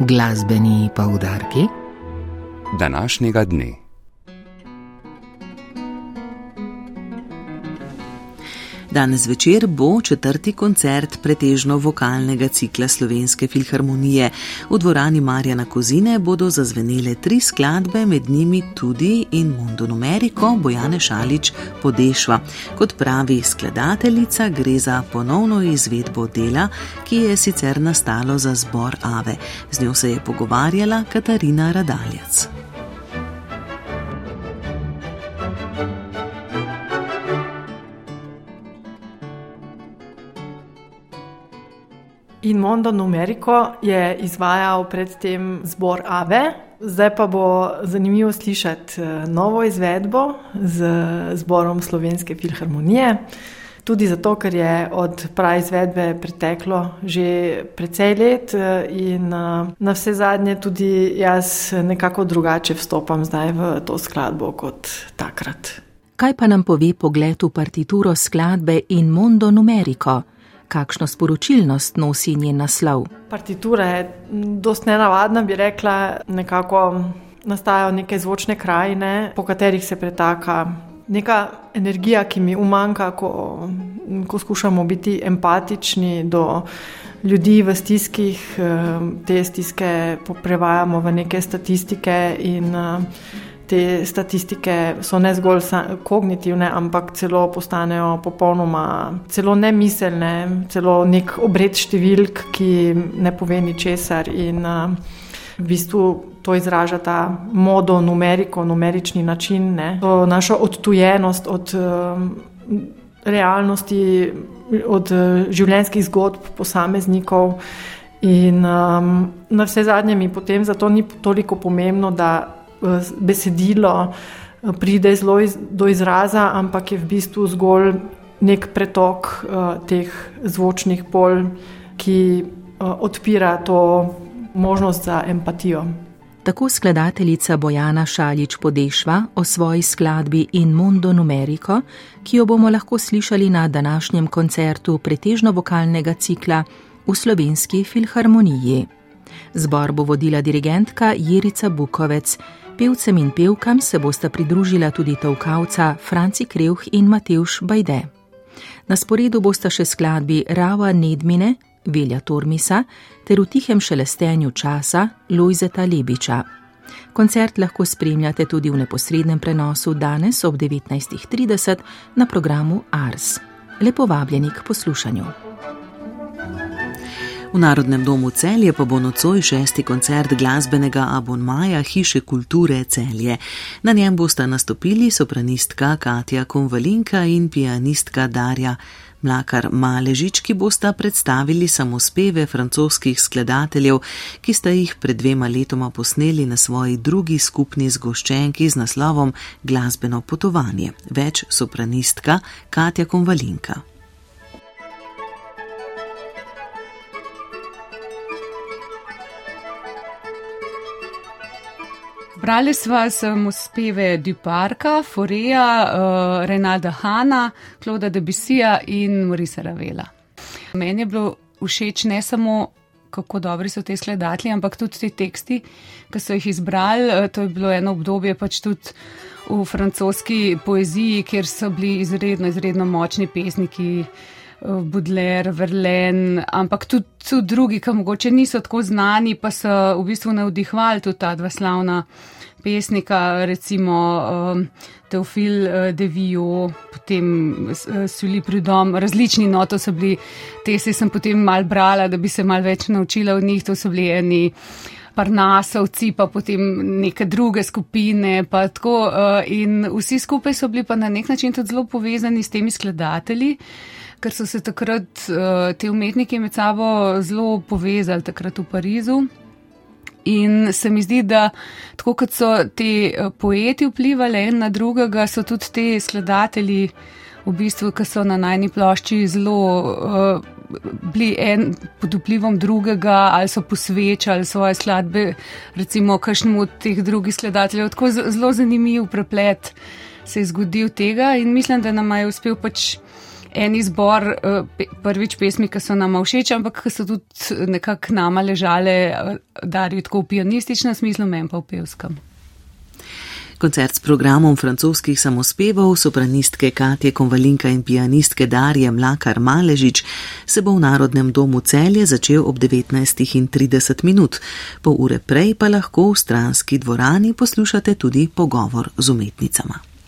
Glasbeni poudarki današnjega dne. Danes večer bo četrti koncert pretežno vokalnega cikla Slovenske filharmonije. V dvorani Marjana Kozine bodo zazvenele tri skladbe, med njimi tudi in Mondo Numerico Bojane Šalič Podešva. Kot pravi skladateljica, gre za ponovno izvedbo dela, ki je sicer nastalo za zbor Ave. Z njo se je pogovarjala Katarina Radaljac. In Mondo Numerico je izvajal predtem zbor Ave, zdaj pa bo zanimivo slišati eh, novo izvedbo z zborom Slovenske filharmonije. Tudi zato, ker je od prave izvedbe preteklo že precej let, eh, in eh, na vse zadnje tudi jaz nekako drugače vstopam zdaj v to skladbo kot takrat. Kaj pa nam pove pogled v partituro skladbe in Mondo Numerico? Kakšno sporočilnost nosi njen naslov. Partitura je dosti nenavadna, bi rekla, nekako nastajajo neke zvočne krajine, po katerih se pretaka neka energija, ki mi umanka, ko, ko skušamo biti empatični do ljudi v stiskih, eh, te stiske prevajamo v neke statistike in uh, te statistike so ne zgolj kognitivne, ampak celo postanejo popolnoma, celo nemiselne, celo nek obred številk, ki ne pove ničesar. In uh, v bistvu to izraža ta modo, numeriko, numerični način, ne? to našo odtujenost od realnosti, od življenjskih zgodb posameznikov. In um, na vse zadnje mi potem zato ni toliko pomembno, da besedilo eh, pride zelo iz, do izraza, ampak je v bistvu zgolj nek pretok uh, teh zvočnih pol, ki uh, odpira to možnost za empatijo. Tako skladateljica Bojana Šalič podešva o svoji skladbi in Mondo Numerico, ki jo bomo lahko slišali na današnjem koncertu pretežno vokalnega cikla v slovenski filharmoniji. Zbor bo vodila dirigentka Jerica Bukovec. Pevcem in pevkam se bosta pridružila tudi tovkavca Franci Krevh in Mateuš Bajde. Na sporedu bosta še skladbi Rava Nedmine, Velja Tormisa ter v tihem šelestenju časa Lojzeta Lebiča. Koncert lahko spremljate tudi v neposrednem prenosu danes ob 19.30 na programu Ars. Lepo vabljeni k poslušanju. V Narodnem domu Celje pa bo nocoj šesti koncert glasbenega abonmaja Hiše kulture Celje. Na njem bosta nastopili sopranistka Katja Konvalinka in pianistka Darja Mlakar Maležič, ki bosta predstavili samospeve francoskih skladateljev, ki sta jih pred dvema letoma posneli na svoji drugi skupni zgoščenki z naslovom Glasbeno potovanje. Več sopranistka Katja Konvalinka. Brali smo samo speve Duparka, Foreja, uh, Renalda Hanna, Kloda Debisija in Morisa Ravela. Meni je bilo všeč ne samo, kako dobri so te skladatelji, ampak tudi ti teksti, ki so jih izbrali. Uh, to je bilo eno obdobje pač tudi v francoski poeziji, kjer so bili izredno, izredno močni pesniki. Budler, Verlen, ampak tudi, tudi drugi, ki mogoče niso tako znani, pa so v bistvu navdihvali tudi ta dva slavna pesnika, recimo um, Teofil uh, Devijo, potem Suli Pridom, različni noto so bili, te se sem potem mal brala, da bi se mal več naučila od njih, to so bili eni. Parnasovci, pa potem neke druge skupine, pa tako. In vsi skupaj so bili pa na nek način tudi zelo povezani s temi skladatelji, ker so se takrat uh, te umetniki med sabo zelo povezali, takrat v Parizu. In se mi zdi, da tako kot so ti eh, poeti vplivali en na drugega, so tudi ti skladatelji, v bistvu, ki so na najni plošči zelo uh, bili en pod vplivom drugega ali so posvečali svoje skladbe, recimo, kakšnemu od teh drugih skladateljev. Tako zelo zanimiv preplet se je zgodil tega in mislim, da nam je uspel pač en izbor, eh, prvič pesmi, ki so nam všeč, ampak ki so tudi nekako nama ležale, eh, darijo tako v pianističnem smislu, men pa v pevskem. Koncert s programom francoskih samospevov sopranistke Katje Konvalinka in pianistke Darje Mlakar Maležič se bo v Narodnem domu celje začel ob 19.30 minut. Pol ure prej pa lahko v stranski dvorani poslušate tudi pogovor z umetnicama.